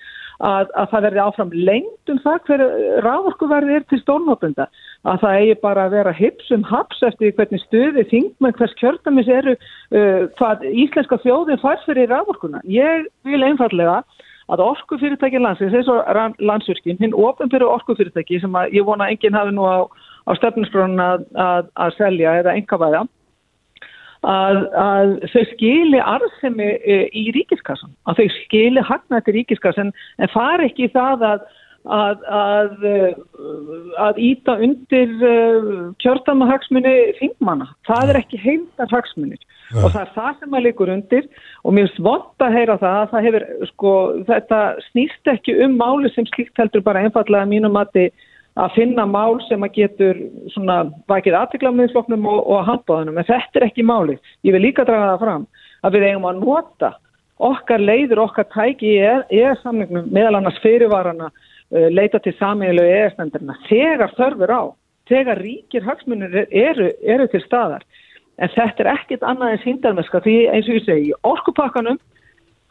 [SPEAKER 7] að, að það verði áfram lengt um það hver rávorkuverði er til stórnótunda að það eigi bara að vera hipsum haps eftir hvernig stuði þingmenn hvers kjördamis eru uh, hvað íslenska þjóðin fær fyrir rávorkuna. Ég vil einfallega að orkufyrirtæki landsins, eins og landsvirkinn, hinn ofin fyrir orkufyrirtæki sem að ég vona enginn hafi nú á á stefnusgrónun að, að, að selja eða engavæða að, að þau skili arðsemi e, í ríkiskassan, að þau skili hagnætti ríkiskassan en fari ekki það að að að, að íta undir uh, kjörtamahagsmunni þingmanna. Það er ekki heimtar hagsmunir ja. og það er það sem að likur undir og mér svont að heyra það að það hefur, sko, þetta snýst ekki um máli sem slíkt heldur bara einfallega mínum að þið að finna mál sem að getur svona vakið aðtiklamiðsfloknum og, og handbáðunum, en þetta er ekki máli. Ég vil líka draga það fram að við eigum að nota okkar leiður, okkar tæki í EES-samningnum, meðal annars fyrirvarana, uh, leita til samílu EES-nendarina, þegar þörfur á, þegar ríkir hagsmunir eru, eru til staðar. En þetta er ekkit annað en síndarmeska því eins og ég segi, orkupakkanum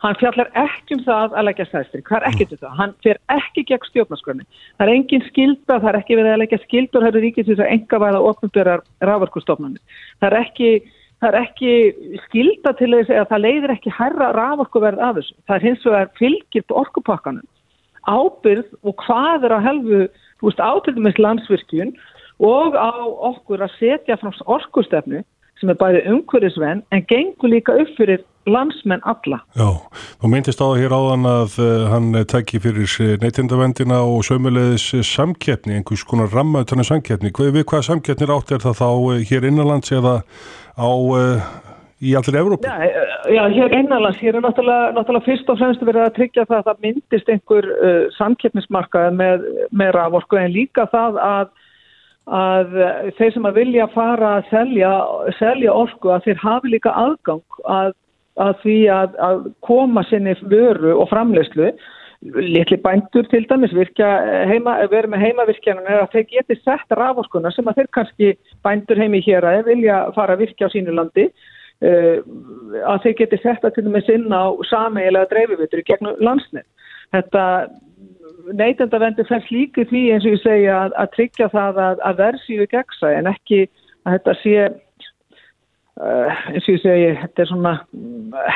[SPEAKER 7] hann fjallar ekki um það að leggja sæstri, hvað er ekkert um það, hann fer ekki gegn stjórnarskröni, það er engin skilda, það er ekki verið að leggja skildur hægur ríkis þess að enga væða ofnbjörðar rávorkustofnanir, það ekki, það er ekki skilda til þess að það leiðir ekki herra rávorkuverð af þessu, það er hins vegar fylgirt orkupakkanum, ábyrð og hvað er að helfu, þú veist, ábyrðum með landsvirkjun og á okkur að setja frá orkustefnu sem er bæði umhverjusvenn en gengur líka upp fyrir landsmenn alla.
[SPEAKER 3] Já, þú myndist á hér áðan að uh, hann tekki fyrir neytindavendina og sömulegðis samkeppni, einhvers konar rammautanir samkeppni. Við hvað samkeppnir átt er það þá uh, hér innanlands eða á, uh, í allir Evrópu?
[SPEAKER 7] Já, já, hér innanlands, hér er náttúrulega, náttúrulega fyrst og fremst verið að tryggja það að það myndist einhver samkeppnismarkaði með, með raforku en líka það að að þeir sem að vilja fara að selja, selja orku að þeir hafi líka aðgang að, að því að, að koma sinni vöru og framlegslu litli bændur til dæmis virkja heima, verið með heimavirkjanum er að þeir geti sett raforskuna sem að þeir kannski bændur heimi hér að vilja fara að virkja á sínu landi uh, að þeir geti sett að til dæmis inn á sameigilega dreifivitur gegnum landsnett þetta neytendavendi færst líki því eins og ég segja að, að tryggja það að, að verðsíðu gegsa en ekki að þetta sé uh, eins og ég segi þetta er svona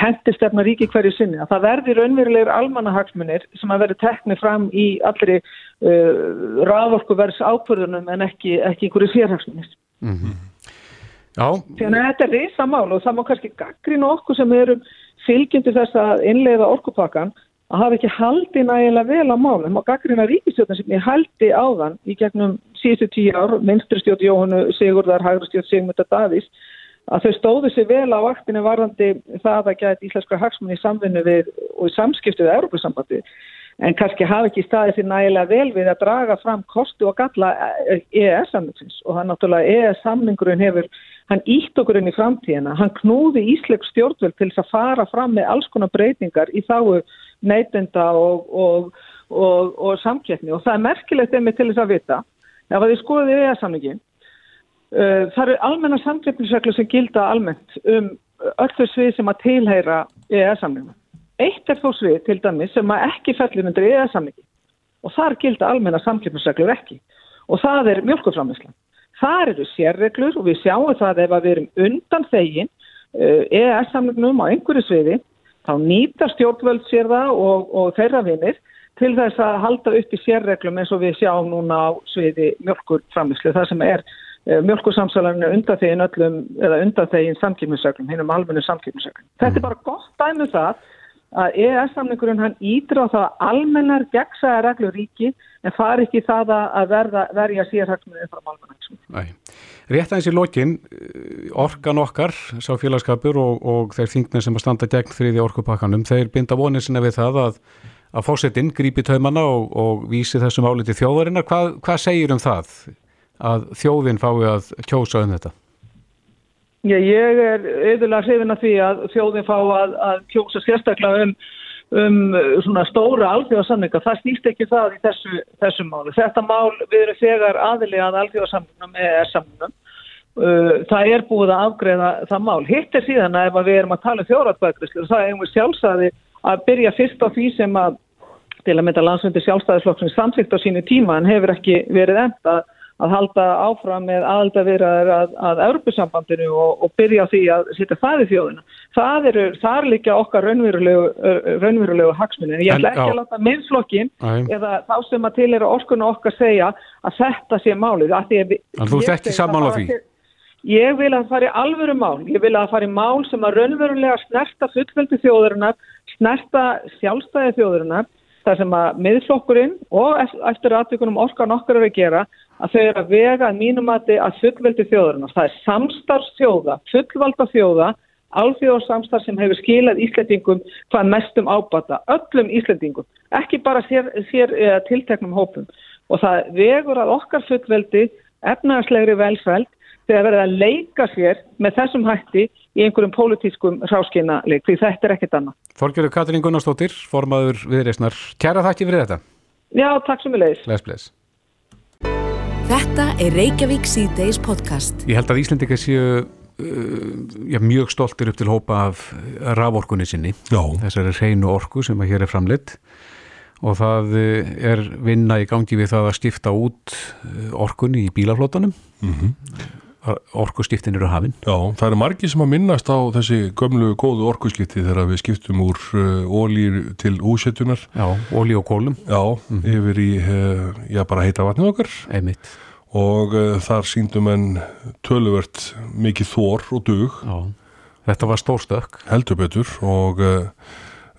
[SPEAKER 7] hendistefna ríki hverju sinni að það verði raunverulegur almannahagsmunir sem að verði teknið fram í allri uh, raforkuverðs ákvörðunum en ekki, ekki einhverju sérhagsmunir.
[SPEAKER 2] Mm -hmm. Já.
[SPEAKER 7] Þannig að þetta er risamál og það má kannski gaggrina okkur sem erum fylgjandi þess að innleiða orkupakkan að hafa ekki haldi nægilega vel á málum. Og gaggrina ríkistjóðan sem ég haldi á þann í gegnum síðustu tíu ár, minstrustjóð Jóhannu Sigurðar, hægrustjóð Sigmundar Davís að þau stóðu sér vel á vaktinu varðandi það að geta íslenskra hagsmunni í samvinnu við og í samskiptu við Európa-sambandi en kannski hafa ekki staðið sér nægilega vel við að draga fram kostu og galla EES-samningsins og er náttúrulega EES-samningurinn hefur hann ítt okkur inn í framtíðina, hann knúði Ísleik stjórnveld til þess að fara fram með alls konar breytingar í þáu neytenda og, og, og, og samkettni og það er merkilegt einmitt til þess að vita ef að þið skoðið í EES-samningin uh, það eru almenna samkettnisreglu sem gilda almennt um öllu svið sem að tilheyra EES-samningum. Eitt er þó svið til dæmis sem að ekki fellir undir EES-samningi og þar gilda almenna samkettnisreglur ekki og það er mjölkuframislan. Það eru sérreglur og við sjáum það ef við erum undan þegin uh, EES-samlingnum á einhverju sviði þá nýta stjórnvöld sér það og, og þeirra vinnir til þess að halda upp í sérreglum eins og við sjáum núna á sviði mjölkurframislu. Það sem er uh, mjölkursamsalarinu undan þegin samkýmisreglum, hinn um almennu samkýmisreglum. Mm. Þetta er bara gott dæmi um það að EES-samlingurinn hann ídra á það að almennar gegsaða reglur ríki en fari ekki það að verða, verja sérhagsmunni frá almennarsmunni.
[SPEAKER 2] Rétt aðeins í lokin, orkan okkar, sá félagskapur og, og þeir þingna sem að standa gegn þriði orkupakkanum, þeir binda vonið sinna við það að, að fósettinn grípi taumanna og, og vísi þessum áliti þjóðarinnar. Hvað, hvað segir um það að þjóðin fái að kjósa um þetta?
[SPEAKER 7] Já, ég er auðvitað hrifin að því að þjóðin fá að, að kjósa sérstaklega um, um svona stóra alþjóðarsamlinga. Það snýst ekki það í þessu, þessu máli. Þetta mál við erum þegar aðilega að alþjóðarsamlingum eða samlingum. Uh, það er búið að afgreða það mál. Hitt er síðan að ef við erum að tala um þjóratbækrislu, það er einhver sjálfsæði að byrja fyrst á því sem að til að mynda landsvöndir sjálfstæðisflokksins samsýkt á sínu tíma en hefur ekki verið enda að halda áfram með aðaldavirðar að, að Europasambandinu og, og byrja því að setja það í þjóðina. Það eru, þar líka okkar raunverulegu, raunverulegu hagsmunni. En ég ætla ekki að láta minnflokkin eða þá sem að til eru orkunni okkar segja að þetta sé málið.
[SPEAKER 2] En þú þekki saman á því?
[SPEAKER 7] Ég vil að það fari alvöru mál. Ég vil að það fari mál sem að raunverulega snerta fullveldi þjóðurinnar, snerta sjálfstæði þjóðurinnar, þar sem að miðflokkurinn og eftir aðtökunum orkan okkar eru að gera að þau eru að vega að mínumati að fullveldi þjóðurinn. Það er samstarfsþjóða, fullvalda þjóða, alþjóðarsamstarf sem hefur skilað Íslandingum hvað mestum ábata, öllum Íslandingum, ekki bara sér, sér eða tilteknum hópum. Og það vegur að okkar fullveldi, efnaðarslegri velfæld, þegar verða að leika sér með þessum hætti í einhverjum pólitískum ráskynaleik, því þetta er ekkert annað.
[SPEAKER 2] Þorgjörður Katrín Gunnarsdóttir, formaður viðreysnar. Kæra þakki fyrir þetta.
[SPEAKER 7] Já, takk sem við leiðis.
[SPEAKER 1] Þetta er Reykjavík C-Days podcast.
[SPEAKER 2] Ég held að Íslandika séu uh, já, mjög stoltir upp til hópa af raforkunni sinni.
[SPEAKER 3] Já.
[SPEAKER 2] Þessari hreinu orku sem að hér er framleitt og það uh, er vinna í gangi við það að stifta út uh, orkunni í bílaflótanum. Mm -hmm. Orkuskiptin eru hafinn.
[SPEAKER 3] Já, það eru margi sem að minnast á þessi gömlu góðu orkuskipti þegar við skiptum úr ólýr til úsetjunar.
[SPEAKER 2] Já, ólý og kólum.
[SPEAKER 3] Já, mm -hmm. yfir í, já, bara heita vatnið okkar.
[SPEAKER 2] Einmitt
[SPEAKER 3] og uh, þar síndum en töluvert mikið þór og dug
[SPEAKER 2] Já, þetta var stórstökk
[SPEAKER 3] heldur betur og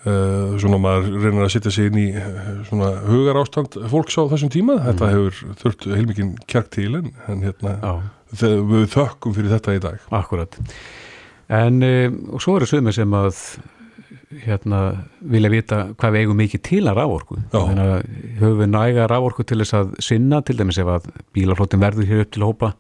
[SPEAKER 3] svona maður reynir að setja sig inn í svona hugar ástand fólks á þessum tíma, þetta hefur þurft heilmikinn kjark til en, en hérna við þökkum fyrir þetta í dag.
[SPEAKER 2] Akkurat en og svo eru sögumir sem að hérna vilja vita hvað við eigum mikið til að rávorku þannig að höfum við næga rávorku til þess að sinna til dæmis ef að bílaflótin verður hér upp til hópa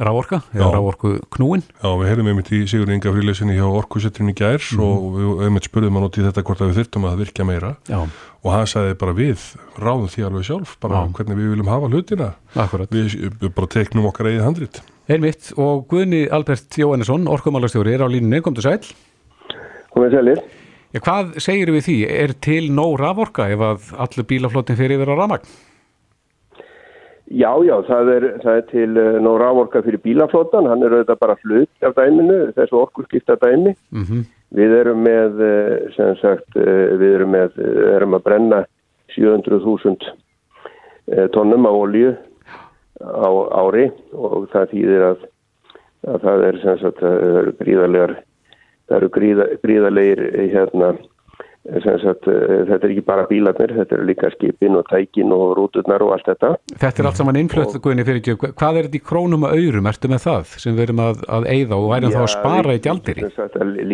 [SPEAKER 2] rávorka eða rávorku knúin
[SPEAKER 3] Já, við heyrðum einmitt í Sigur Inga fríleysinni hjá orkusetrinni gærs mm. og við einmitt spurðum hann út í þetta hvort að við þurftum að virka meira
[SPEAKER 2] Já.
[SPEAKER 3] og hann sagði bara við ráðum því alveg sjálf, bara Já. hvernig við viljum hafa hlutina
[SPEAKER 2] Akkurat.
[SPEAKER 3] við, bara teknum okkar eigið handrit
[SPEAKER 2] Einmitt og Guðni Albert Jóhannesson, orkumálastjóri er á línunni, kom til sæl
[SPEAKER 8] Komið sælir
[SPEAKER 2] Já, hvað segir við því? Er til nóg raforka ef að allur bílaflottin fyrir yfir á ramagn?
[SPEAKER 8] Já, já, það er, það er til uh, nóg raforka fyrir bílaflottan, hann er auðvitað bara flutt af dæminu, þessu orkurskipta dæmi.
[SPEAKER 2] Mm -hmm.
[SPEAKER 8] Við erum með, uh, sem sagt, uh, við erum með, erum að brenna 700.000 tónnum á olju á ári og það þýðir að, að það er sem sagt, það eru gríðarlegar, það eru gríða, gríðarlegar hérna, Sagt, eh, þetta er ekki bara bílarnir, þetta eru líka skipin og tækin og rúturnar og allt þetta.
[SPEAKER 2] Þetta er allt saman innflöttu guðinni fyrir ekki. Hvað er þetta í krónum og aurum, ertu með það sem við erum að, að eigða og Já, þá að spara í gjaldir í?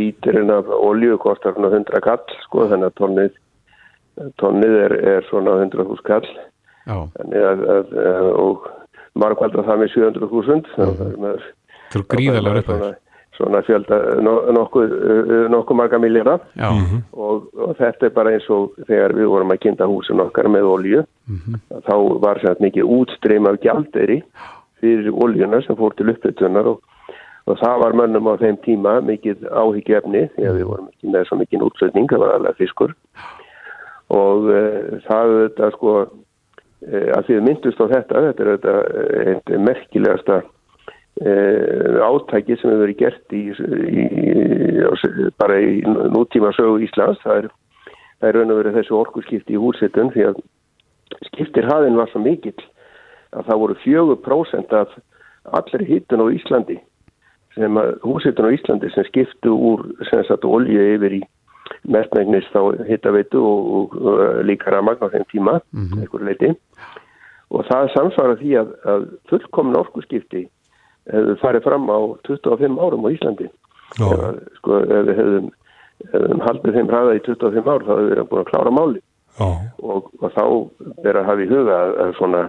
[SPEAKER 8] Líturinn af olju kostar svona 100 kall, sko, þannig að tonnið, tonnið er, er svona 100.000 kall að, að, og margvælda það með 700.000
[SPEAKER 2] það er gríðarlega upphæður
[SPEAKER 8] svona fjölda nokkuð nokku marga millira mhm. og, og þetta er bara eins og þegar við vorum að kynnta húsin okkar með olju mm -hmm. þá var sér mikið útstreym af gjalderi fyrir oljuna sem fór til uppbytunar og, og það var mönnum á þeim tíma mikið áhyggjefni því að við vorum ekki með svo mikið útslutning, það var alveg fiskur og e, það þetta sko e, að því að myndust á þetta, þetta er þetta e, merkilegasta Eh, átæki sem hefur verið gert í, í, í, bara í nútíma sögu Íslands það er, það er raun og verið þessu orkuskipti í húsitun því að skiptir hafinn var svo mikill að það voru 4% af allir hittun á Íslandi sem húsitun á Íslandi sem skiptu úr sem sagt olju yfir í mestmægnist á hittaveitu og, og, og líka ramagn á þeim tíma mm -hmm. og það samsvara því að, að fullkomna orkuskipti hefðu farið fram á 25 árum á Íslandi. Eða, sko, ef við hefðum, hefðum haldið þeim hraða í 25 ár þá hefur við búin að klára máli og, og þá er að hafa í huga að svona,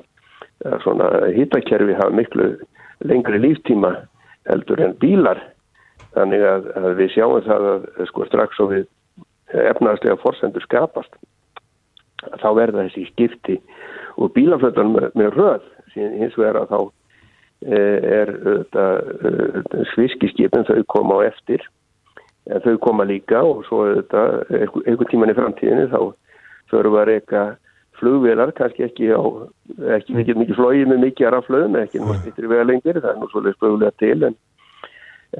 [SPEAKER 8] svona hittakerfi hafa miklu lengri líftíma heldur en bílar. Þannig að, að við sjáum það að sko strax og við efnaðslega forsendur skapast þá verða þessi skipti og bílaflötan með, með röð. Hins vegar að þá er eh, sviskiskipin þau koma á eftir. En þau koma líka og svo einhvern tíman í framtíðinu þá förum við að reyka flugvelar, kannski ekki á ekki mikið mikið flóið með mikið aðra flöðum ekki náttúrulega yttir vega lengir, það er nú svolítið spögulega til en,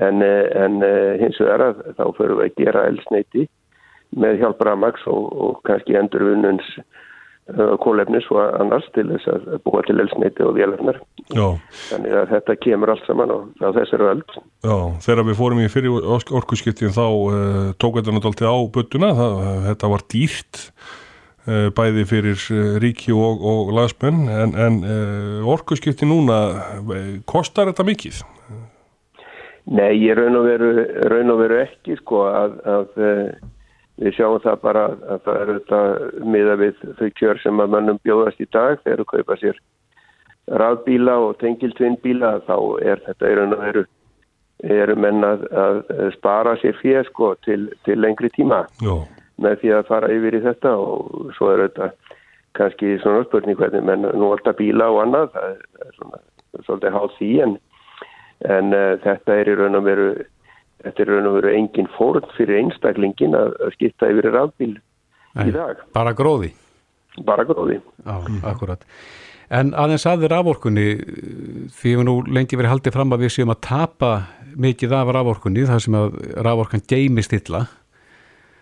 [SPEAKER 8] en, en eh, hins vegar að þá förum við að gera elsneiti með hjálp Ramax og, og kannski endurvunnuns kólefnis og annars til þess að búa til elsneiti og vélarnar. Þannig að þetta kemur allt saman á, á þessari öll
[SPEAKER 3] Já, þegar við fórum í fyrir orkusskiptin þá uh, tók þetta náttúrulega á byttuna, þetta var dýrt uh, bæði fyrir ríki og, og lasmenn en, en uh, orkusskiptin núna kostar þetta mikið?
[SPEAKER 8] Nei, ég raun og veru, raun og veru ekki sko að, að Við sjáum það bara að það eru þetta miða við þau kjör sem að mannum bjóðast í dag. Þegar þú kaupa sér rafbíla og tengiltvinnbíla þá er þetta og veru eru menn að, spara sér fyrir sko til, til lengri tíma Jó. með því að fara yfir í þetta. Og svo er þetta kannski svona spurning hvernig menn nú alltaf bíla og annað. Það er, svona svolítið hátt því en, en uh, þetta er í raun og veru þetta er raun og veru engin fórn fyrir einstaklingin að, að skipta yfir rafbíl í dag.
[SPEAKER 2] Bara gróði?
[SPEAKER 8] Bara gróði.
[SPEAKER 2] Já, akkurat. En aðeins aður raforkunni, því við nú lengi verið haldið fram að við séum að tapa mikið af raforkunni, það sem að raforkan geimist illa.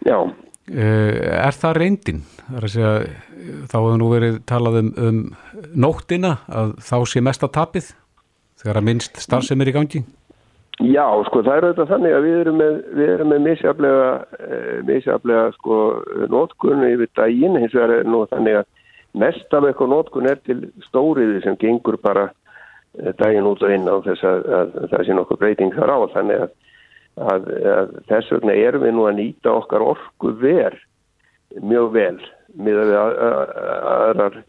[SPEAKER 8] Já.
[SPEAKER 2] Eh, er það reyndin? Það er að segja, þá hefur nú verið talað um, um nóttina að þá sé mesta tapið þegar að minnst starfsefnir í gangi?
[SPEAKER 8] Já, sko það er auðvitað þannig að við erum með, við erum með misjaflega, eh, misjaflega sko nótkunni yfir daginn, hins vegar er nú þannig að mest af eitthvað nótkun er til stóriði sem gengur bara eh, daginn út og inn á þess að, að, að það sé nokkuð breyting þar á. Þannig að, að þess vegna erum við nú að nýta okkar orku ver mjög vel með aðrar,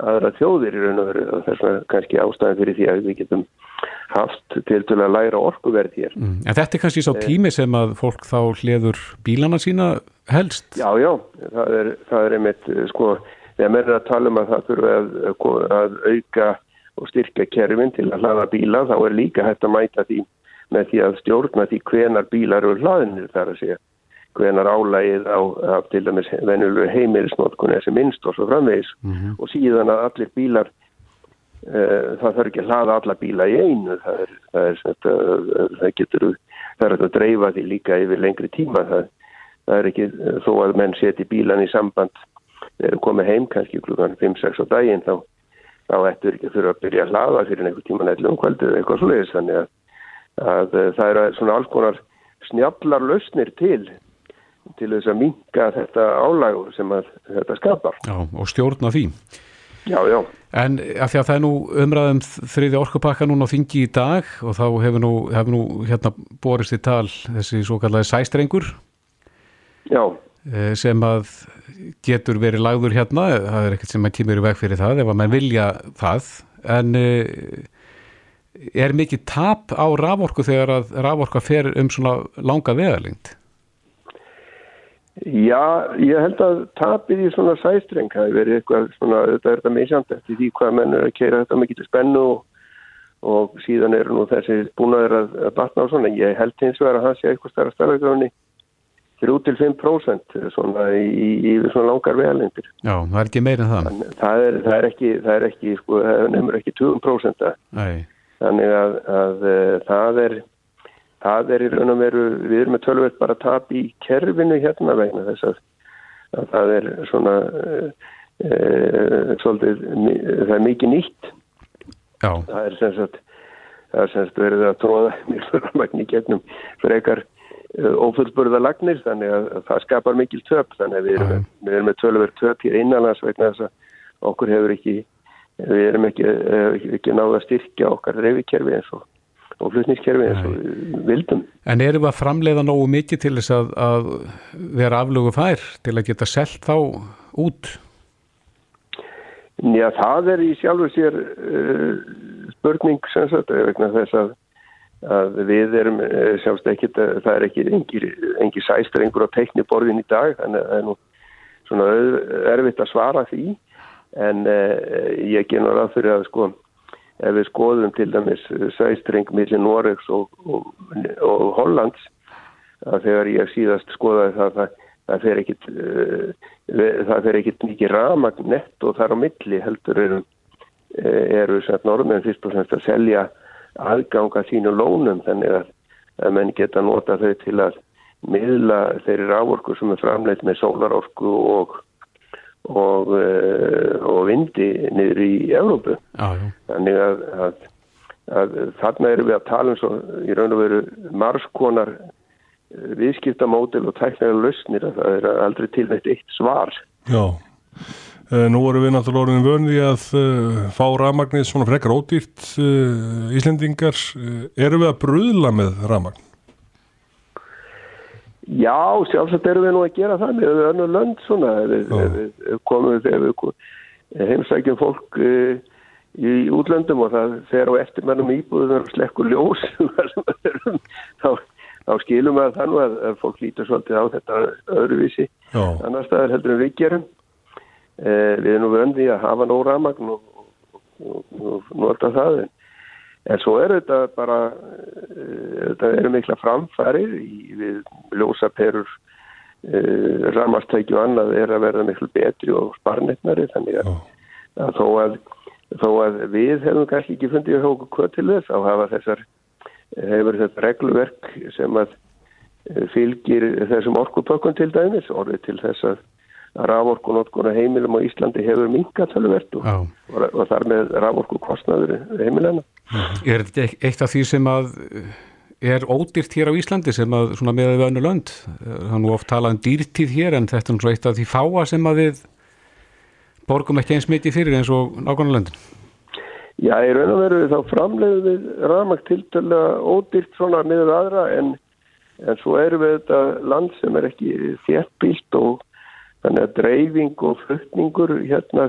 [SPEAKER 8] aðrar þjóðir í raun og veru og þess vegna kannski ástæðan fyrir því að við getum haft til til að læra orkuverð hér.
[SPEAKER 2] Mm. En þetta er kannski svo eh. tími sem að fólk þá hliður bílana sína helst?
[SPEAKER 8] Já, já, það er, það er einmitt, sko, þegar mér er að tala um að það fyrir að, að auka og styrka kerfin til að hlaða bíla, þá er líka hægt að mæta því með því að stjórna því hvenar bílar eru hlaðinir þar að segja. Hvenar álægið á, á til dæmis venjulegur heimilisnótkun er sem minnst og svo framvegis mm -hmm. og síðan að allir bílar uh, það þarf ekki að hlaða alla bíla í einu það er, það er þetta, það getur það er að dreifa því líka yfir lengri tíma það, það er ekki þó að menn seti bílan í samband eða komið heim kannski klukkan 5-6 á daginn þá, þá ættur ekki að þurfa að byrja að hlaða fyrir einhver tíma nættilegum kvöldu eða eitthvað slúðis þannig að, að það er svona alls konar snjallar lausnir til til þess að minka þetta álægur sem þetta skapar.
[SPEAKER 2] Já, og stjórna því.
[SPEAKER 8] Já, já.
[SPEAKER 2] En af því að það er nú umræðum þriði orkupakka núna á þingi í dag og þá hefur nú, hefur nú hérna borist í tal þessi svo kallaði sæstrengur.
[SPEAKER 8] Já.
[SPEAKER 2] Eh, sem að getur verið lagður hérna, það er ekkert sem að kemur í veg fyrir það ef að mann vilja það, en eh, er mikið tap á raforku þegar að raforka fer um svona langa vegalengt?
[SPEAKER 8] Já, ég held að tapið í svona sæstreng hafi verið eitthvað svona, þetta er þetta meðsamt eftir því hvað menn er að keira þetta mikið til spennu og, og síðan eru nú þessi búnaður að, að batna á svona. Ég held hins vegar að það sé eitthvað starra starfæðgröðunni 3-5% svona í, í, í svona langar vegalendir.
[SPEAKER 2] Já, það er ekki meira en það.
[SPEAKER 8] Þannig, það, er, það er ekki, það er ekki, sko, það nefnur ekki 20% að.
[SPEAKER 2] Nei.
[SPEAKER 8] Þannig að, að, að það er það er í raun og veru, við erum með tölvöld bara að tap í kerfinu hérna vegna þess að, að það er svona e, svolítið, það er mikið nýtt.
[SPEAKER 2] Já.
[SPEAKER 8] það er sem sagt það er sem sagt verið að tróða mjög magni gegnum frekar e, ófullburða lagnir þannig að, að það skapar mikil töp. Þannig að við erum, við erum með tölvöld töp hér innanlands vegna þess að okkur hefur ekki við erum ekki, ekki, ekki náða að styrkja okkar reyfikerfi eins og og flutniskerfi eins og vildum.
[SPEAKER 2] En erum við að framleiða nógu mikið til þess að, að vera aflögu fær til að geta selgt þá út?
[SPEAKER 8] Já, það er í sjálfur sér uh, spurning sem sagt, vegna þess að, að við erum uh, sjálfst ekki, það er ekki engir, engir sæstrengur á tekniborðin í dag, þannig að það er nú svona erfitt að svara því, en uh, ég genur að fyrir að sko ef við skoðum til dæmis sæstring millir Noregs og, og, og Hollands að þegar ég síðast skoðaði það það, það fer ekkit uh, það fer ekkit mikið ramagn nett og þar á milli heldur eru eru sætt norðmenn fyrst og semst að selja aðganga sínu lónum þannig að, að menn geta nota þau til að miðla þeirri rávorku sem er framleitt með sólarorku og og, eh, og vindi niður í Európu. Þannig að, að, að þarna erum við að tala um svo í raun og veru margskonar eh, viðskiptamódel og tæknaðar lausnir að það er aldrei tilvægt eitt svar.
[SPEAKER 3] Já, eh, nú erum við náttúrulega orðin vörði að fá ramagnir svona frekar ódýrt Íslendingar. Erum við að bröðla með ramagn?
[SPEAKER 8] Já, sjálfsagt erum við nú að gera það með önnu lönd svona ef við komum við heimsækjum fólk uh, í útlöndum og það fer á eftirmennum íbúðunar og slekkur ljós þá, þá skilum við þannig að, að fólk lítur svolítið á þetta öðruvísi Já. annar staðar heldur en við gerum uh, við erum nú vöndið að hafa nóg ramagn og, og, og, og nota það en En svo er þetta bara, eh, þetta eru mikla framfærir í við ljósaperur, uh, eh, ramastæki og annað er að verða miklu betri og sparnetnari þannig að, að, þó, að þó að við hefum kannski ekki fundið okkur hvað til þess að hafa þessar, hefur þetta regluverk sem að eh, fylgir þessum orkupökkun til dæmis orðið til þess að raforku notkona heimilum á Íslandi hefur mingataluvert og, og, og þar með raforku kostnaður heimilana.
[SPEAKER 2] Er þetta eitt af því sem að er ódýrt hér á Íslandi sem að svona með við önnu lönd? Það er nú oft talað um dýrtíð hér en þetta er eitt af því fáa sem að við borgum ekki eins mikið fyrir eins og nákvæmlega löndin.
[SPEAKER 8] Já, í raun og veru þá framleiðum við ramagt tiltöla ódýrt svona með aðra en, en svo erum við þetta land sem er ekki þjertbílt og Þannig að dreifing og flutningur hérna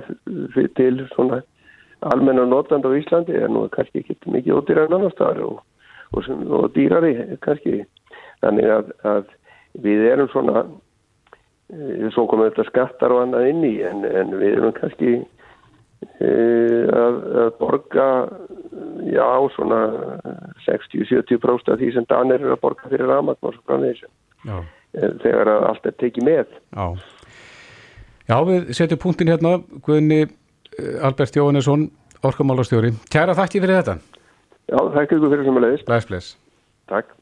[SPEAKER 8] til svona almenna notland á Íslandi er nú kannski ekki mikið ódýrar en annar staðar og, og, og dýrari kannski. Þannig að, að við erum svona, e, svo komum þetta skattar og annað inn í en, en við erum kannski e, að, að borga já svona 60-70% af því sem Danir eru að borga fyrir ramagn og svo frá þessu. þegar allt er tekið með.
[SPEAKER 2] Já, Já við setjum punktin hérna, Guðni Albert Jóhannesson, orkamálastjóri. Kæra þakki fyrir þetta.
[SPEAKER 8] Já, þakka ykkur fyrir sem að leiðist.
[SPEAKER 2] Bless, bless.
[SPEAKER 8] Takk.